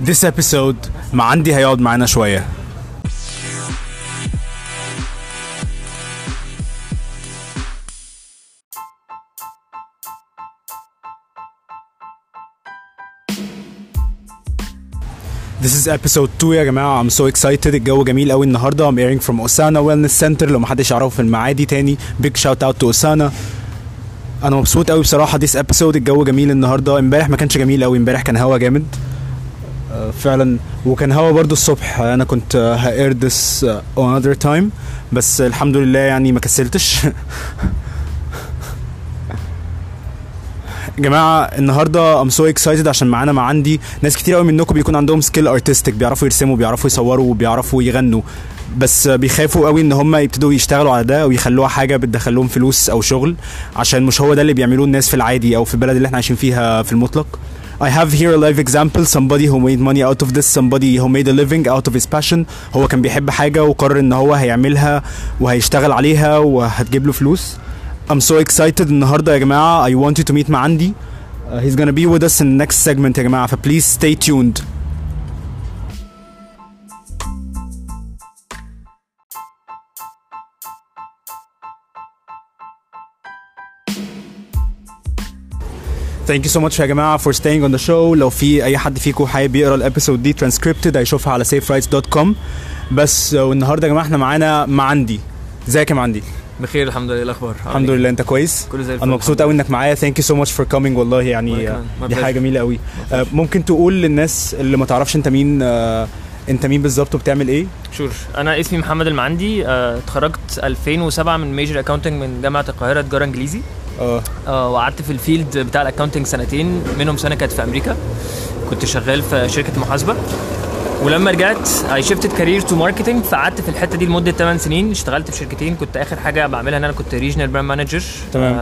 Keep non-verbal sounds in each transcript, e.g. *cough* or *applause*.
This episode مع عندي هيقعد معانا شوية. This is episode 2 يا جماعة. I'm so excited. الجو جميل قوي النهاردة. I'm airing from Osana Wellness Center. لو محدش يعرفه في المعادي تاني big shout out to Osana. أنا مبسوط قوي بصراحة. This episode الجو جميل النهاردة. امبارح ما كانش جميل قوي امبارح كان هوا جامد. فعلا. وكان هوا برضو الصبح. أنا كنت هاير uh, another time. بس الحمد لله يعني ما كسلتش. *laughs* جماعة النهاردة I'm so excited عشان معانا مع عندي ناس كتير قوي منكم بيكون عندهم skill artistic بيعرفوا يرسموا بيعرفوا يصوروا وبيعرفوا يغنوا. بس بيخافوا قوي إن هم يبتدوا يشتغلوا على ده ويخلوها حاجة بتدخلهم فلوس أو شغل عشان مش هو ده اللي بيعملوه الناس في العادي أو في البلد اللي إحنا عايشين فيها في المطلق. I have here a live example somebody who made money out of this somebody who made a living out of his passion هو كان بيحب حاجة وقرر ان هو هيعملها وهيشتغل عليها وهتجيب له فلوس I'm so excited النهارده يا جماعة I want you to meet معندي uh, he's gonna be with us in the next segment يا جماعة ف please stay tuned Thank you so much يا جماعة for staying on the show. لو في أي حد فيكم حابب يقرأ ال episode دي transcripted هيشوفها على saferights.com بس والنهاردة يا جماعة إحنا معانا معندي. إزيك يا معندي؟ بخير الحمد لله. إيه الأخبار؟ الحمد لله أنت كويس؟ كله زي الفل أنا مبسوط قوي إنك معايا. thank you so much for coming والله يعني دي. حاجة جميلة قوي آه، ممكن تقول للناس اللي ما تعرفش أنت مين آه، أنت مين بالظبط وبتعمل إيه؟ sure. أنا اسمي محمد المعندي. آه، اتخرجت 2007 من major accounting من جامعة القاهرة تجارة إنجليزي. آه. آه، وقعدت في ال field بتاع ال accounting سنتين منهم سنة كانت في أمريكا. كنت شغال في شركة محاسبة. ولما رجعت I shifted career to marketing فقعدت في الحتة دي لمدة 8 سنين. اشتغلت في شركتين. كنت آخر حاجة بعملها إن أنا كنت regional brand manager تمام.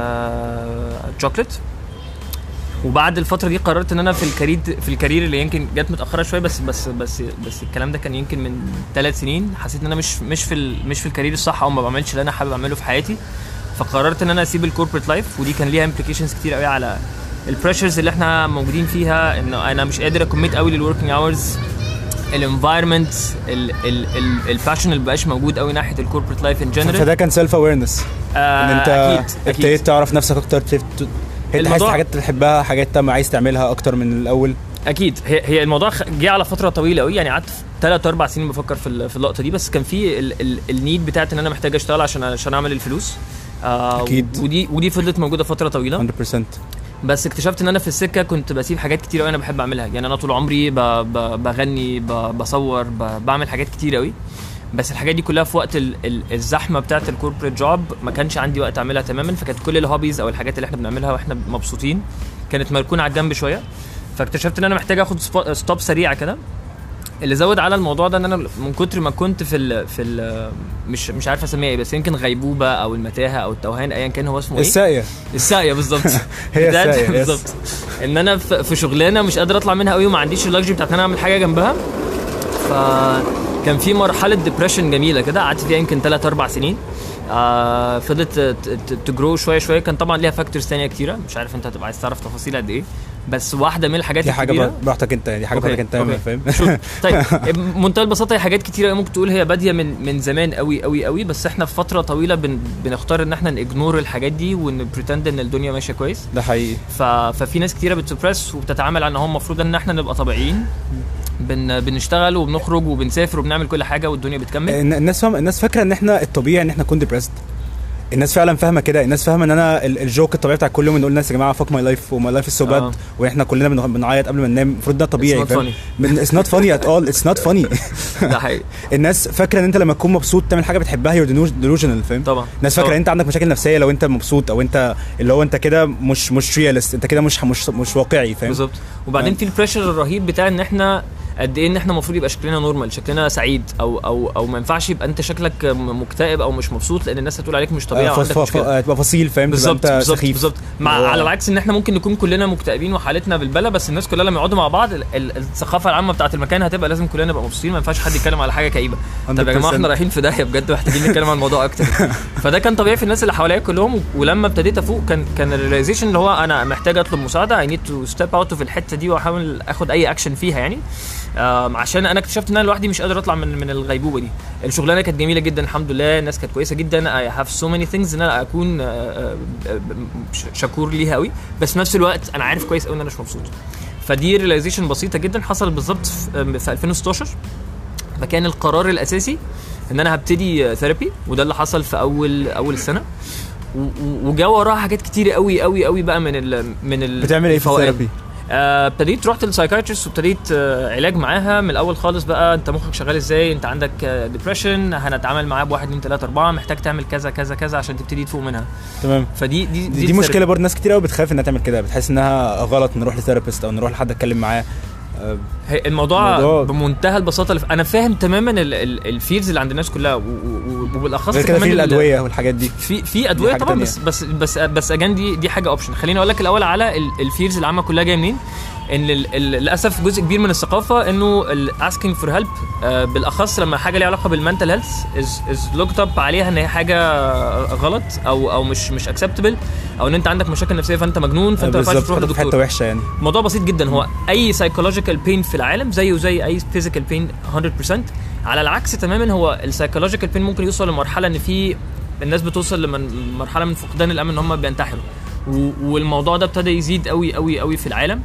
تشوكلت وبعد الفترة دي قررت إن أنا في ال career في ال career اللي يمكن جت متأخرة شوية بس بس بس بس الكلام ده كان يمكن من ثلاث سنين. حسيت إن أنا مش مش في مش في ال career الصح أو ما بعملش اللي أنا حابب أعمله في حياتي. فقررت إن أنا أسيب ال corporate life ودي كان ليها implications كتير قوي على ال pressures اللي إحنا موجودين فيها. إنه أنا مش قادر أ commit قوي لل working hours ال environment ال passion اللي مبقاش موجود قوي ناحية ال corporate life in general فده كان self awareness إن أنت أكيد ابتديت تعرف نفسك أكتر أنت عايز حاجات تحبها حاجات انت عايز تعملها أكتر من الأول؟ أكيد. هي هي الموضوع جه على فترة طويلة قوي يعني قعدت ثلاث أربع سنين بفكر في في اللقطة دي. بس كان في ال- ال- ال need بتاعت إن أنا محتاج أشتغل عشان عشان أعمل الفلوس. آه أكيد. ودي ودي فضلت موجودة فترة طويلة. 100% بس اكتشفت إن أنا في السكة كنت بسيب حاجات كتير قوي أنا بحب أعملها. يعني أنا طول عمري ب... ب... بغني ب... بصور ب... بعمل حاجات كتير قوي بس الحاجات دي كلها في وقت ال... ال... الزحمة بتاعه ال corporate job ما كانش عندي وقت أعملها تماما. فكانت كل ال hobbies أو الحاجات اللي إحنا بنعملها وإحنا مبسوطين كانت مركونة على الجنب شوية. فاكتشفت إن أنا محتاج آخد stop سريع كده. اللي زود على الموضوع ده ان أنا من كتر ما كنت في ال في ال مش مش عارف اسميها إيه بس يمكن غيبوبة أو المتاهة أو التوهان ايا كان هو اسمه إيه؟ الساقية. الساقية بالظبط. *laughs* هي yes. *laughs* بالظبط. إن أنا في شغلانة مش قادر أطلع منها قوي وما عنديش ال luxury بتاعت إن أنا أعمل حاجة جنبها. فكان في مرحلة depression جميلة كده قعدت فيها يمكن 3 4 سنين. آه فضلت ت grow شوية شوية. كان طبعا ليها factors ثانية كتيرة. مش عارف أنت هتبقى عايز تعرف تفاصيل قد إيه. بس واحدة من الحاجات دي حاجة براحتك انت دي حاجة براحتك انت. فاهم؟ *laughs* طيب بمنتهى البساطة هي حاجات كتيرة أوي ممكن تقول هي بادية من من زمان قوي قوي قوي بس إحنا في فترة طويلة بن بنختار إن إحنا ن ignore الحاجات دي ون pretend إن الدنيا ماشية كويس. ده حقيقي. ف... ففي ناس كتيرة بت suppress وبتتعامل على إن هو المفروض إن إحنا نبقى طبيعيين. بن... بنشتغل وبنخرج وبنسافر وبنعمل كل حاجة والدنيا بتكمل. الن- الناس فاهم الناس فاكرة إن إحنا الطبيعي إن إحنا نكون depressed الناس فعلا فاهمة كده الناس فاهمة إن أنا ال- ال joke الطبيعي بتاع كل يوم نقول للناس يا جماعة fuck my life و my life is so bad آه. وإحنا كلنا بن- بنعيط قبل ما ننام المفروض ده طبيعي not funny. man it's not funny at all it's not funny ده حقيقي الناس فاكرة إن أنت لما تكون مبسوط تعمل حاجة بتحبها you're delusional فاهم طبعا الناس فاكرة. إن أنت عندك مشاكل نفسية لو أنت مبسوط أو أنت اللي هو أنت كده مش مش realist أنت كده مش مش مش واقعي فاهم بالظبط وبعدين فاهم؟ في ال pressure الرهيب بتاع إن إحنا قد إيه إن إحنا المفروض يبقى شكلنا normal شكلنا سعيد أو أو أو ما ينفعش يبقى أنت شكلك مكتئب أو مش مبسوط لأن الناس هتقول عليك مش طبيعي آه، ف- مشكلة. ف- تبقى فصيل فاهم؟ بالظبط بالظبط بالظبط. مع هو- على العكس إن إحنا ممكن نكون كلنا مكتئبين وحالتنا بالبلا بس الناس كلها لما يقعدوا مع بعض ال- ال- الثقافة العامة بتاعت المكان هتبقى لازم كلنا نبقى مبسوطين ما ينفعش حد يتكلم على حاجة كئيبة. طب يا جماعة 100%. إحنا رايحين في داهية بجد محتاجين نتكلم عن الموضوع أكتر. فده كان طبيعي في الناس اللي حواليا كلهم ولما ابتديت أفوق كان كان ال realization اللي هو أنا محتاج أطلب مساعدة I need to step out في الحتة دي وأحاول آخد أي اكشن فيها يعني. عشان أنا اكتشفت ان أنا لوحدي مش قادر اطلع من من الغيبوبة دي. الشغلانة كانت جميلة جدا الحمد لله الناس كانت كويسة جدا. I have so many things إن أنا أكون آه، آه، آه، شكور ليها قوي بس في نفس الوقت أنا عارف كويس قوي إن أنا مش مبسوط. فدي realization بسيطة جدا حصلت بالظبط في آم، في 2016 فكان القرار الأساسي إن أنا هبتدي therapy وده اللي حصل في أول أول السنة وجا وراها حاجات كتير قوي قوي قوي بقى من ال من ال بتعمل إيه في. ال therapy؟ آه، ابتديت رحت لل psychiatrist وابتديت آه، علاج معاها من الأول خالص بقى انت مخك شغال إزاي؟ انت عندك depression هنتعامل معاه بواحد اتنين تلاتة أربعة محتاج تعمل كذا كذا كذا عشان تبتدي تفوق منها. تمام. فدي دي دي, دي مشكلة برضه ناس كتير قوي بتخاف إنها تعمل كده بتحس إنها غلط نروح ل therapist أو نروح لحد أتكلم معاه. آه، الموضوع, الموضوع- بمنتهى البساطة أنا فاهم تماما ال fears اللي عند الناس كلها و- و- وبالأخص كمان في ال- الأدوية والحاجات دي. في في أدوية طبعا. بس بس بس بس again دي دي حاجة option خليني أقول لك الأول على ال fears العامه كلها جاية منين. إن للأسف جزء كبير من الثقافة إنه asking for help بالأخص لما حاجة ليها علاقة بال mental health is is looked up عليها إن هي حاجة غلط أو أو مش مش acceptable أو إن أنت عندك مشاكل نفسية فأنت مجنون فأنت ما ينفعش تروح لدكتور. حتة وحشه يعني. الموضوع بسيط جدا. هو أي psychological pain في العالم زيه زي أي physical pain 100% على العكس تماما هو ال psychological pain ممكن يوصل لمرحلة إن في الناس بتوصل لمرحله من فقدان الامل إن هم بينتحروا. والموضوع ده ابتدى يزيد قوي قوي قوي في العالم.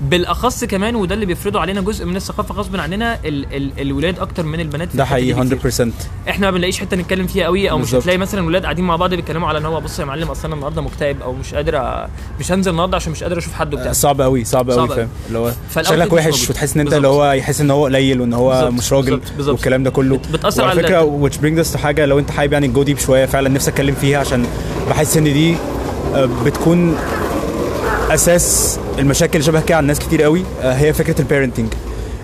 بالاخص كمان وده اللي بيفرضه علينا جزء من الثقافة غصب عننا ال ال الولاد أكتر من البنات ده دي حقيقي بكتير. 100% إحنا ما بنلاقيش حتة نتكلم فيها قوي أو مش. هتلاقي مثلا ولاد قاعدين مع بعض بيتكلموا على إن هو بص يا معلم أصل أنا النهارده مكتئب أو مش قادر أ... مش هنزل النهارده عشان مش قادر أشوف حد وبتاع صعب قوي صعب قوي. فاهم اللي هو شكلك وحش. وتحس إن أنت. اللي هو يحس إن هو قليل وإن هو بالظبط، مش راجل بالظبط، بالظبط. والكلام ده كله بت- بتأثر وعلى على فكرة us to حاجة لو أنت حابب يعني جو ديب شوية فعلا نفسي أتكلم فيها عشان بحس إن دي آه، بتكون أساس المشاكل شبه كده عند ناس كتير قوي آه، هي فكرة ال parenting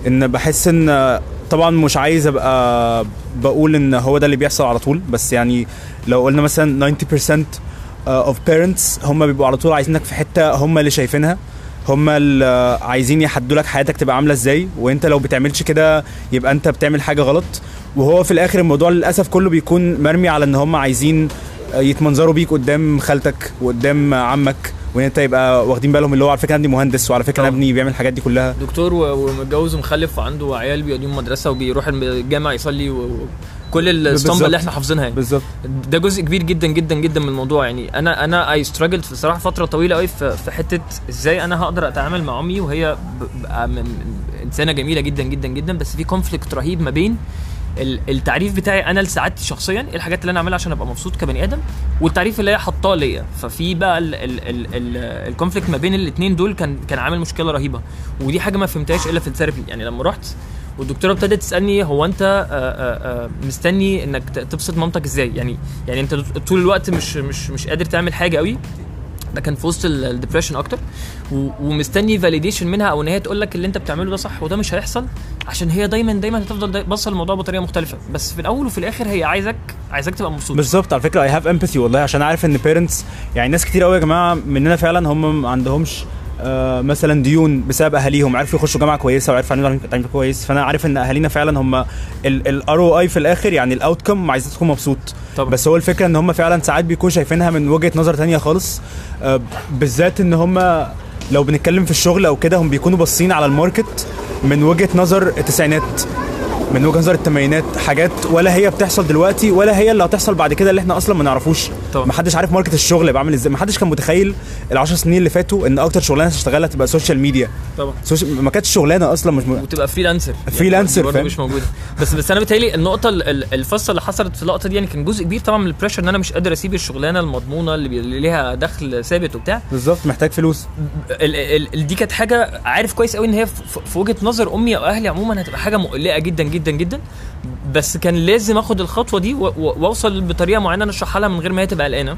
إن بحس إن آه، طبعا مش عايز أبقى بقول إن هو ده اللي بيحصل على طول بس يعني لو قلنا مثلا 90% of parents هم بيبقوا على طول عايزينك في حتة هم اللي شايفينها هم اللي عايزين يحدوا لك حياتك تبقى عاملة إزاي وإنت لو بتعملش كده يبقى إنت بتعمل حاجة غلط. وهو في الآخر الموضوع للأسف كله بيكون مرمي على إن هم عايزين يتمنظروا بيك قدام خالتك وقدام عمك. وإن أنت يبقى واخدين بالهم اللي هو على فكرة عندي مهندس وعلى فكرة طبعا. ابني بيعمل الحاجات دي كلها دكتور و- ومتجوز ومخلف وعنده عيال بيوديهم مدرسة وبيروح الجامع يصلي وكل الاسطمبه بالظبط. اللي إحنا حافظينها يعني. بالظبط ده جزء كبير جدا جدا جدا من الموضوع يعني أنا أنا I struggled في صراحة فترة طويلة قوي في, حتة إزاي أنا هقدر أتعامل مع أمي وهي إنسانة جميلة جدا جدا جدا بس في conflict رهيب ما بين التعريف بتاعي أنا لسعادتي شخصيا إيه الحاجات اللي أنا اعملها عشان أبقى مبسوط كبني آدم؟ والتعريف اللي هي حطاه ليا. ففي بقى ال conflict ما بين الاثنين دول كان كان عامل مشكلة رهيبة. ودي حاجة ما فهمتهاش إلا في ال therapy يعني لما رحت والدكتورة ابتدت تسألني هو أنت آه، آه، آه، مستني إنك تبسط مامتك إزاي؟ يعني يعني أنت طول الوقت مش مش مش قادر تعمل حاجة قوي ده كان في وسط ال depression أكتر ومستني validation منها أو ان هي تقول لك اللي انت بتعمله ده صح وده مش هيحصل عشان هي دايما دايما هتفضل باصه الموضوع بطريقه مختلفه بس في الأول وفي الآخر هي عايزك عايزك تبقى مبسوط بالظبط على فكره I have empathy والله عشان عارف ان parents يعني ناس كتير قوي يا جماعة مننا فعلا هم ما عندهمش آه مثلا ديون بسبب اهاليهم عرفوا يخشوا جامعه كويسه وعرفوا يعملوا تعليم كويس فانا عارف ان اهالينا فعلا هم الار أو اي في الآخر يعني ال outcome عايزك تكون مبسوط طبعا. بس هو الفكرة إن هم فعلا ساعات بيكونوا شايفينها من وجهة نظر تانية خالص آه، بالذات إن هم لو بنتكلم في الشغل أو كده هم بيكونوا باصين على ال market من وجهة نظر التسعينات. من وجهة نظر الثمانينات حاجات ولا هي بتحصل دلوقتي ولا هي اللي هتحصل بعد كده اللي إحنا أصلا ما نعرفوش. طبعا. ما حدش عارف market الشغل يبقى عامل إزاي. ما حدش كان متخيل ال10 سنين اللي فاتوا ان أكتر شغلانة هتشتغلها تبقى social media طبعا. social ما كانتش شغلانة أصلا مش م... وتبقى freelancer freelancer، فاهم؟ مش موجودة. بس بس أنا بتهيألي النقطة ال- ال- الفصل اللي حصلت في اللقطة دي يعني كان جزء كبير طبعا من ال pressure إن أنا مش قادر أسيب الشغلانة المضمونة اللي, بي... اللي ليها دخل ثابت وبتاع. بالظبط محتاج فلوس. ال ال ال دي كانت حاجة عارف كويس قوي إن هي في في وجهة نظر أمي أو أهلي عموما هتبقى حاجة مقلقة جدا جدا جدا. بس كان لازم آخد الخطوة دي وأوصل بطريقة معينة أنا أشرحها لها من غير ما هي تبقى قلقانة.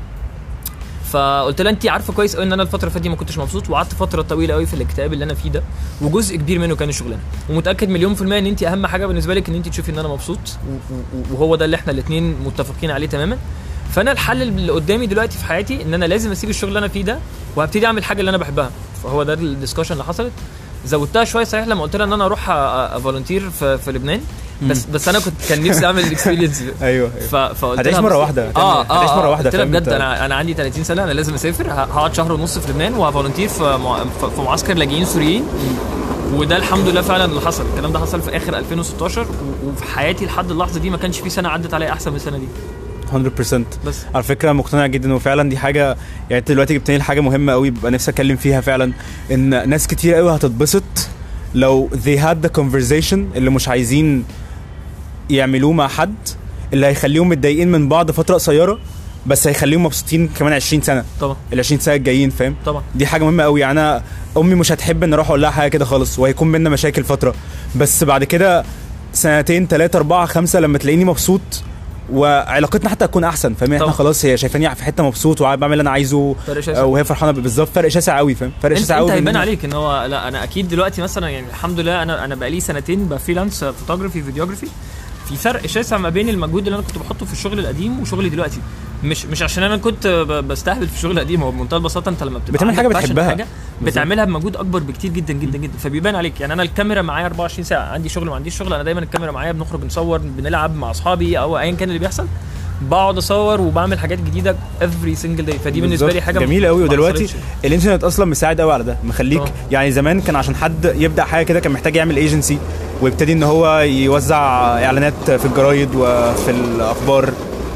فقلت لها أنت عارفة كويس قوي إن أنا الفترة اللي فاتت دي ما كنتش مبسوط وقعدت فترة طويلة قوي في الاكتئاب اللي أنا فيه ده وجزء كبير منه كان الشغلانه ومتأكد مليون في المية إن أنت أهم حاجة بالنسبة لك إن أنت تشوفي إن أنا مبسوط وهو ده اللي إحنا الاثنين متفقين عليه تماما. فأنا الحل اللي قدامي دلوقتي في حياتي إن أنا لازم أسيب الشغل اللي أنا فيه ده وهبتدي أعمل حاجة اللي أنا بحبها. فهو ده ال discussion اللي حصلت. زودتها شوية صحيح لما قلت لها إن أنا أروح ا volunteer في, في لبنان. بس بس أنا كنت كان نفسي أعمل ال experience *laughs* أيوه أيوه. ف... فقلت هتعيش بص- واحدة، هتعمل- آه هتعيش مرة آه، واحدة، قلت لها بجد؟ أنا أنا عندي 30 سنة أنا لازم أسافر هقعد شهر ونص في لبنان وه volunteer في مع... في في معسكر لاجئين سوريين. وده الحمد لله فعلا اللي حصل. الكلام ده حصل في آخر 2016 و- وفي حياتي لحد اللحظة دي ما كانش في سنة عدت عليا أحسن من السنة دي. 100% بس. على فكرة مقتنع جدا وفعلا دي حاجة يعني أنت دلوقتي جبتني لحاجه مهمة قوي ببقى نفسي أتكلم فيها فعلا إن ناس كتير قوي هتتبسط لو they had the conversation اللي مش عايزين يعملوه مع حد اللي هيخليهم متضايقين من بعض فترة قصيرة بس هيخليهم مبسوطين كمان 20 سنة. طبعا. ال 20 سنة الجايين فاهم؟ طبعا. دي حاجة مهمة قوي يعني أنا أمي مش هتحب إن أروح أقول لها حاجة كده خالص وهيكون بينا مشاكل فترة. بس بعد كده سنتين ثلاثة أربعة خمسة لما تلاقيني مبسوط وعلاقتنا حتى تكون أحسن فاهم إحنا. خلاص هي شايفاني في حتة مبسوط وبعمل اللي أنا عايزه. آه، وهي فرحانة بالظبط فرق شاسع قوي فاهم فرق انت, شاسع أنت قوي هيبان بين- عليك إن هو لا أنا أكيد دلوقتي مثلا يعني الحمد لله أنا أنا بقالي سنتين ب freelance photography videography في فرق شاسع ما بين المجهود اللي أنا كنت بحطه في الشغل القديم وشغلي دلوقتي. مش مش عشان أنا كنت بستهبل في الشغل القديم هو بمنتهى البساطة أنت لما بتبقى بتعمل في بتحبها. حاجة بتعملها بمجهود أكبر بكتير جدا جدا جدا. فبيبان عليك. يعني أنا الكاميرا معايا 24 ساعة عندي شغل ما عنديش شغل أنا دايما الكاميرا معايا بنخرج نصور بنلعب مع أصحابي أو ايا كان اللي بيحصل. بقعد أصور وبعمل حاجات جديدة every single day. فدي بالنسبة لي. حاجة جميل قوي ودلوقتي. الإنترنت أصلا مساعد قوي على ده. مخليك طبعا. يعني زمان كان عشان حد يبدأ حاجة كده كان محتاج يعمل ايجنسي ويبتدي إن هو يوزع إعلانات في الجرايد وفي الأخبار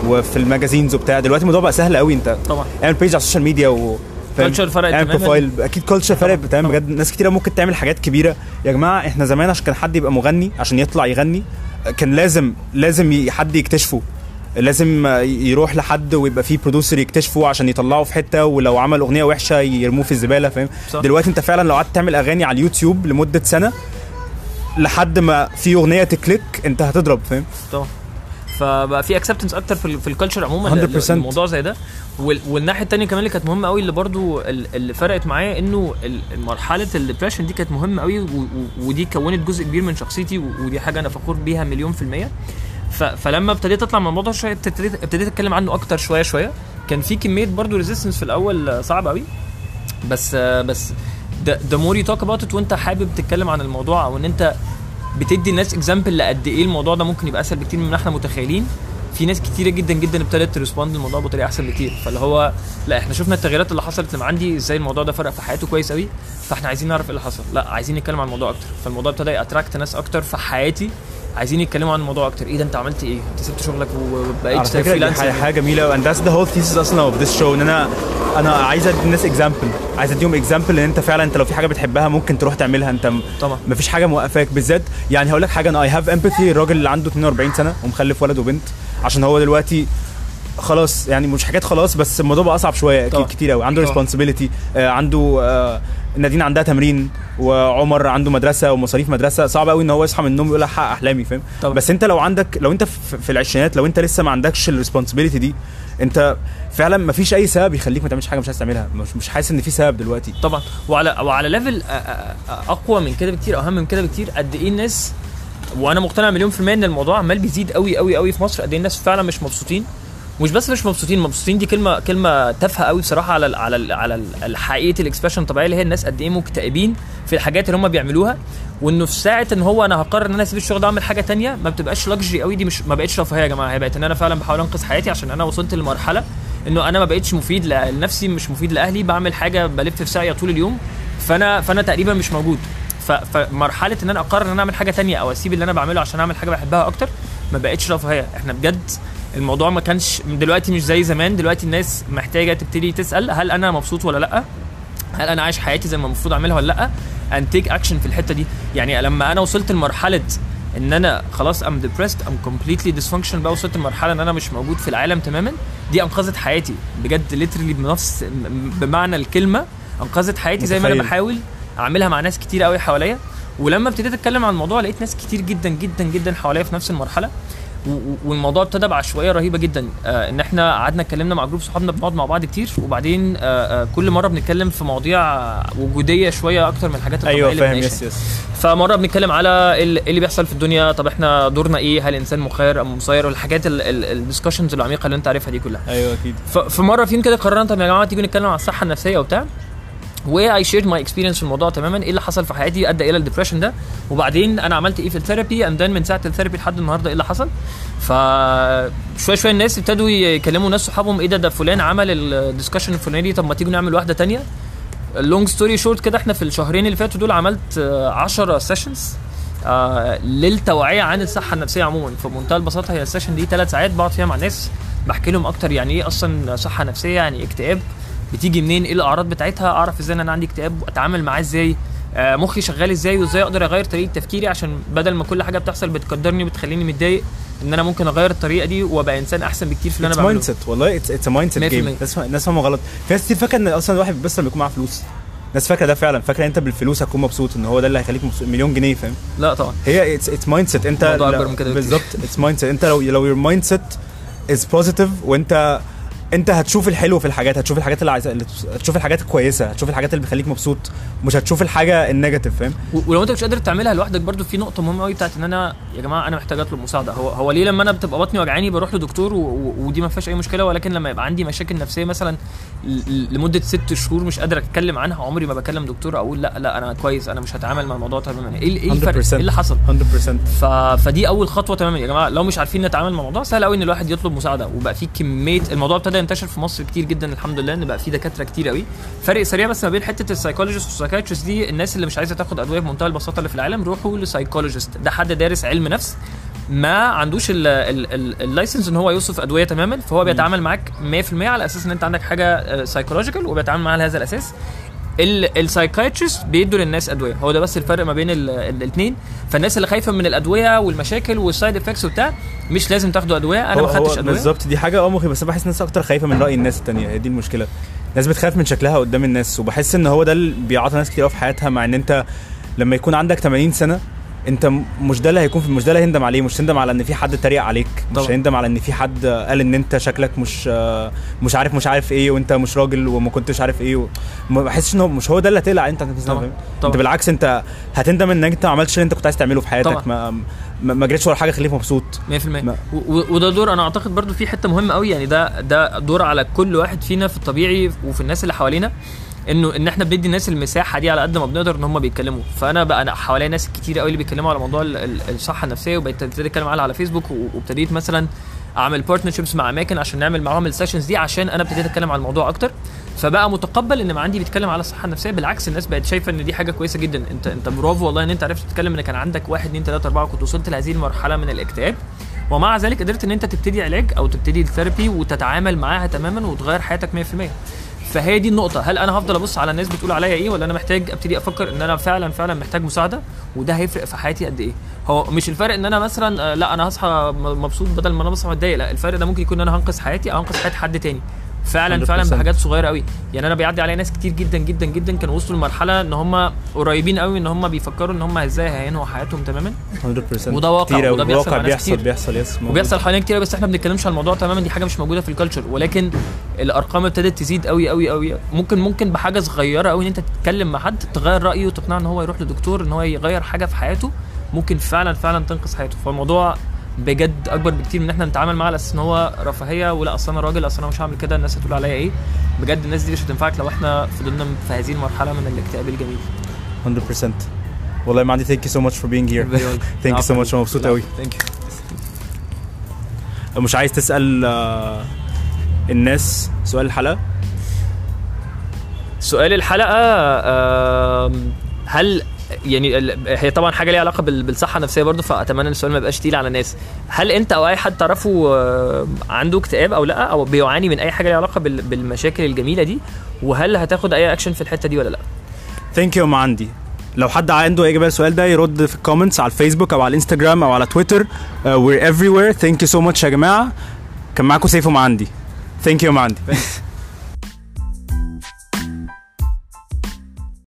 وفي ال magazines وبتاع دلوقتي الموضوع بقى سهل قوي انت طبعا اعمل page على ال social media و؟ Culture فرقت تماماً. profile أكيد culture فرقت تمام طبعاً. بجد ناس كتير ممكن تعمل حاجات كبيرة يا جماعة إحنا زمان عشان كان حد يبقى مغني عشان يطلع يغني كان لازم لازم حد يكتشفه لازم يروح لحد ويبقى فيه producer يكتشفه عشان يطلعه في حتة ولو عمل أغنية وحشة يرموه في الزبالة فاهم. دلوقتي انت فعلا لو قعدت تعمل أغاني على اليوتيوب لمدة سنة لحد ما في أغنية ت click أنت هتضرب فاهم؟ طبعا. فبقى في acceptance أكتر في في ال culture عموما 100%. الموضوع زي ده. وال- والناحية الثانية كمان اللي كانت مهمة قوي اللي برضو ال- اللي فرقت معايا إنه مرحلة ال depression دي كانت مهمة قوي ودي كونت جزء كبير من شخصيتي ودي حاجة أنا فخور بيها مليون في المية. فلما ابتديت أطلع من الموضوع شوية ابتديت ابتديت أتكلم عنه أكتر شوية شوية. كان في كمية برضو resistance في الأول صعب قوي. بس بس the more you talk about وانت حابب تتكلم عن الموضوع أو ان انت بتدي الناس example لقد إيه الموضوع ده ممكن يبقى أسهل بكتير مما إحنا متخيلين. في ناس كتيرة جدا جدا ابتدت ت respond للموضوع بطريقة أحسن بكتير. فاللي هو لا إحنا شفنا التغييرات اللي حصلت اللي عندي إزاي الموضوع ده فرق في حياته كويس قوي فاحنا عايزين نعرف إيه اللي حصل. لا عايزين نتكلم عن الموضوع أكتر. فالموضوع ابتدى ي attract ناس أكتر في حياتي. عايزين يتكلموا عن الموضوع أكتر. إيه ده أنت عملت إيه؟ أنت سبت شغلك وبقيت freelancer حاجة, حاجة جميلة and that's the whole thesis أصلا of this show إن أنا أنا عايز أدي الناس example عايز أديهم example إن أنت فعلا أنت لو في حاجة بتحبها ممكن تروح تعملها. أنت م- طبعا. مفيش حاجة موقفاك. بالذات يعني هقول لك حاجة أنا I have empathy الراجل اللي عنده 42 سنة ومخلف ولد وبنت عشان هو دلوقتي خلاص يعني مش حاجات خلاص بس الموضوع بقى أصعب شوية. أكيد كتير قوي عنده. responsibility عنده آه نادين عندها تمرين وعمر عنده مدرسة ومصاريف مدرسة صعب قوي إن هو يصحى من النوم يقول احقق أحلامي فاهم. بس أنت لو عندك لو أنت في, في العشرينات لو أنت لسه ما عندكش ال responsibility دي أنت فعلا ما فيش أي سبب يخليك ما تعملش حاجة مش عايز تعملها. مش, مش حاسس إن في سبب دلوقتي. طبعا. وعلى وعلى level أقوى من كده بكتير أهم من كده بكتير قد إيه الناس وأنا مقتنع مليون في المية إن الموضوع عمال بيزيد قوي قوي قوي في مصر قد إيه الناس فعلا مش مبسوطين. مش بس مش مبسوطين مبسوطين دي كلمة كلمة تافهة قوي بصراحة على ال على ال على ال- حقيقة ال expression الطبيعية اللي هي الناس قد إيه مكتئبين في الحاجات اللي هم بيعملوها. وإنه في ساعة إن هو أنا هقرر إن أنا أسيب الشغل ده اعمل حاجة تانية ما بتبقاش luxury قوي دي مش ما بقتش رفاهية يا جماعة. هي بقت إن أنا فعلا بحاول أنقذ حياتي عشان أنا وصلت لمرحلة إنه أنا ما بقتش مفيد لنفسي مش مفيد لأهلي بعمل حاجة بلف في ساقية طول اليوم فأنا فأنا تقريبا مش موجود. فمرحلة إن أنا أقرر إن أنا أعمل حاجة تانية أو أسيب اللي أنا بعمله عشان أعمل حاجة بحبها أكتر ما بقتش رفاهية. إحنا بجد الموضوع ما كانش دلوقتي مش زي زمان. دلوقتي الناس محتاجة تبتدي تسأل هل أنا مبسوط ولا لأ؟ هل أنا عايش حياتي زي ما المفروض أعملها ولا لأ؟ and take action في الحتة دي. يعني لما أنا وصلت لمرحلة إن أنا خلاص ام depressed ام completely dysfunctional بقى وصلت لمرحلة إن أنا مش موجود في العالم تماما دي أنقذت حياتي. بجد literally بنفس بمعنى الكلمة أنقذت حياتي زي ما أنا. بحاول أعملها مع ناس كتير قوي حواليا. ولما ابتديت أتكلم عن الموضوع لقيت ناس كتير جدا جدا جدا حواليا في نفس المرحلة. والموضوع ابتدى بعشوائية رهيبة جدا. آه إن إحنا قعدنا اتكلمنا مع group صحابنا بنقعد مع بعض كتير وبعدين آه آه كل مرة بنتكلم في مواضيع وجودية شوية أكتر من الحاجات الطبيعية أيوه فاهم. yes yes. فمرة بنتكلم على إيه اللي بيحصل في الدنيا طب إحنا دورنا إيه هل الانسان مخير أم مسير والحاجات ال discussions العميقة اللي أنت عارفها دي كلها. أيوه أكيد. ف- في فيهم كده قررنا طب يا جماعة تيجوا نتكلم عن الصحة النفسية وبتاع. و I shared my experience في الموضوع تماما إيه اللي حصل في حياتي أدى إلى ال depression ده. وبعدين أنا عملت إيه في ال therapy and من ساعة ال therapy لحد النهارده إيه اللي حصل. ف شوية شوية الناس ابتدوا يكلموا ناس صحابهم إيه ده ده فلان عمل ال discussion الفلاني طب ما تيجوا نعمل واحدة تانية. long story short كده إحنا في الشهرين اللي فاتوا دول عملت 10 sessions آه للتوعية عن الصحة النفسية عموما. في منتهى البساطة هي ال session دي ثلاث ساعات بقعد فيها مع ناس بحكي لهم أكتر يعني إيه أصلا صحة نفسية يعني إيه اكتئاب. بتيجي منين؟ إيه الأعراض بتاعتها؟ أعرف إزاي إن أنا عندي اكتئاب؟ أتعامل معاه إزاي؟ آه مخي شغال إزاي؟ وإزاي أقدر أغير طريقة تفكيري؟ عشان بدل ما كل حاجة بتحصل بتكدرني وبتخليني متضايق إن أنا ممكن أغير الطريقة دي وأبقى إنسان أحسن بكتير في اللي أنا بعمله. mindset والله it's mindset 100%. جيم الناس فاهمة غلط. في ناس كتير فاكرة إن أصلا الواحد بس لما يكون معاه فلوس. الناس فاكرة ده فعلا. فاكرة أنت بالفلوس هتكون مبسوط إن هو ده اللي هيخليك مبسوط. مليون جنيه فاهم؟ لا طبعا. هي it's mindset أنت. بالظبط. it's mindset أنت لو لو your mindset is positive وأنت انت هتشوف الحلو في الحاجات هتشوف الحاجات اللي عايز اللي- هتشوف الحاجات الكويسة هتشوف الحاجات اللي بتخليك مبسوط مش هتشوف الحاجة ال negative فاهم؟ ولو انت مش قادر تعملها لوحدك برضو في نقطة مهمة قوي بتاعت إن أنا يا جماعة أنا محتاج أطلب مساعدة. هو هو ليه لما أنا بتبقى بطني وجعاني بروح لدكتور و... و... ودي ما فيهاش أي مشكلة ولكن لما يبقى عندي مشاكل نفسية مثلا ل... لمدة ست شهور مش قادر أتكلم عنها عمري ما بكلم دكتور أقول لأ لأ أنا كويس أنا مش هتعامل مع الموضوع تماما. إيه إيه الفرق؟ 100%. إيه اللي حصل؟ 100% ف... فدي أول خطوة تماما. يا جماعة لو مش عارفين نتعامل مع الموضوع سهل قوي إن الواحد يطلب مساعدة وبقى في كمية الموضوع ابتدى ينتشر في مصر كتير جدا الحمد لله إن بقى في دكاترة كتير قوي فرق سريع بس ما بين حتة ال psychologist وال psychiatrist دي الناس اللي مش عايزة تاخد أدوية بمنتهى البساطة اللي في العالم روحوا ل psychologist ده حد دارس علم نفس ما عندوش ال- ال- ال- ال license إن هو يوصف أدوية تماما فهو بيتعامل معاك 100% على أساس إن أنت عندك حاجة psychological وبيتعامل معاها على هذا الأساس. ال psychiatrist بيدوا للناس أدوية. هو ده بس الفرق ما بين الاثنين فالناس اللي خايفة من الأدوية والمشاكل وال side effects وبتاع مش لازم تاخدوا أدوية. أنا ما خدتش أدوية. بالظبط دي حاجة آه مخي بس بحس الناس أكتر خايفة من رأي الناس التانية. هي دي المشكلة. الناس بتخاف من شكلها قدام الناس وبحس إن هو ده اللي بيعطل ناس كتير في حياتها مع إن أنت لما يكون عندك 80 سنة انت مش ده اللي هيكون في مش ده اللي هيندم عليه مش هندم على ان في حد اتريق عليك مش طبعا. هيندم على ان في حد قال ان انت شكلك مش آه، مش عارف مش عارف إيه وانت مش راجل وما كنتش عارف إيه و... ما بحسش ان هو مش هو ده اللي هتقلق انت طبعا. طبعا. انت بالعكس انت هتندم انك انت ما عملتش اللي انت كنت عايز تعمله في حياتك طبعا. ما ما, جريتش ورا حاجة خليك مبسوط 100% ما- و- و- وده دور أنا أعتقد برضو في حتة مهمة قوي يعني ده ده دور على كل واحد فينا في الطبيعي وفي الناس اللي حوالينا إنه إن إحنا بندي الناس المساحة دي على قد ما بنقدر إن هم بيتكلموا. فأنا بقى أنا حواليا ناس كتير قوي اللي بيتكلموا على موضوع ال- ال- الصحة النفسية وبقيت ابتدي أتكلم عنها على فيسبوك وابتديت مثلا أعمل partnerships مع أماكن عشان نعمل معاهم ال sessions دي عشان أنا ابتديت أتكلم على الموضوع أكتر. فبقى متقبل إن ما عندي بيتكلم على الصحة النفسية بالعكس الناس بقت شايفة إن دي حاجة كويسة جدا. انت أنت برافو والله إن أنت عرفت تتكلم إن كان عندك واحد اتنين تلاتة أربعة وكنت وصلت لهذه المرحلة من الاكتئاب. ومع ذلك قدرت إن أنت تبتدي علاج أو تبتدي الثيرابي وتتعامل معاها تماما وتغير حياتك 100% فهي دي النقطة، هل أنا هفضل أبص على الناس بتقول عليا إيه ولا أنا محتاج أبتدي أفكر إن أنا فعلا فعلا محتاج مساعدة وده هيفرق في حياتي قد إيه؟ هو مش الفرق إن أنا مثلا آه، لا أنا هصحى مبسوط بدل ما أنا بصحى متضايق، لا الفرق ده ممكن يكون إن أنا هنقذ حياتي أو هنقذ حياة حد تاني. فعلا فعلا 100%. بحاجات صغيرة قوي يعني أنا بيعدي عليا ناس كتير جدا جدا جدا كانوا وصلوا لمرحلة إن هم قريبين قوي إن هم بيفكروا إن هم إزاي هينهوا حياتهم تماما 100% وده واقع، كتير. وده بيحصل واقع بيحصل كتير. بيحصل yes. وبيحصل حوالينا كتير بس إحنا ما بنتكلمش على الموضوع تماما دي حاجة مش موجودة في ال culture ولكن الأرقام ابتدت تزيد قوي قوي قوي ممكن ممكن بحاجة صغيرة قوي إن أنت تتكلم مع حد تغير رأيه وتقنعه إن هو يروح لدكتور إن هو يغير حاجة في حياته ممكن فعلا فعلا تنقذ حياته فالموضوع بجد أكبر بكتير من إن إحنا نتعامل معاه على أساس إن هو رفاهية ولا أصل أنا راجل أصل أنا مش هعمل كده الناس هتقول عليا إيه. بجد الناس دي مش هتنفعك لو إحنا فضلنا في هذه المرحلة من الاكتئاب الجميل. 100% والله ما عندي thank you so much for being here. *laughs* *laughs* thank you so much أنا مبسوط قوي ثانك يو مش عايز تسأل آه، الناس سؤال الحلقة؟ سؤال الحلقة هل يعني هي طبعا حاجة ليها علاقة بال- بالصحة النفسية برضه فأتمنى إن السؤال ما يبقاش تقيل على الناس. هل أنت أو أي حد تعرفه آه، عنده اكتئاب أو لأ أو بيعاني من أي حاجة ليها علاقة بال- بالمشاكل الجميلة دي؟ وهل هتاخد أي اكشن في الحتة دي ولا لأ؟ thank you ما عندي. لو حد عنده إجابة السؤال ده يرد في ال comments على الفيسبوك أو على الإنستجرام أو على تويتر. we're everywhere thank you so much يا جماعة. كان معاكم سيف وما عندي. thank you ما عندي.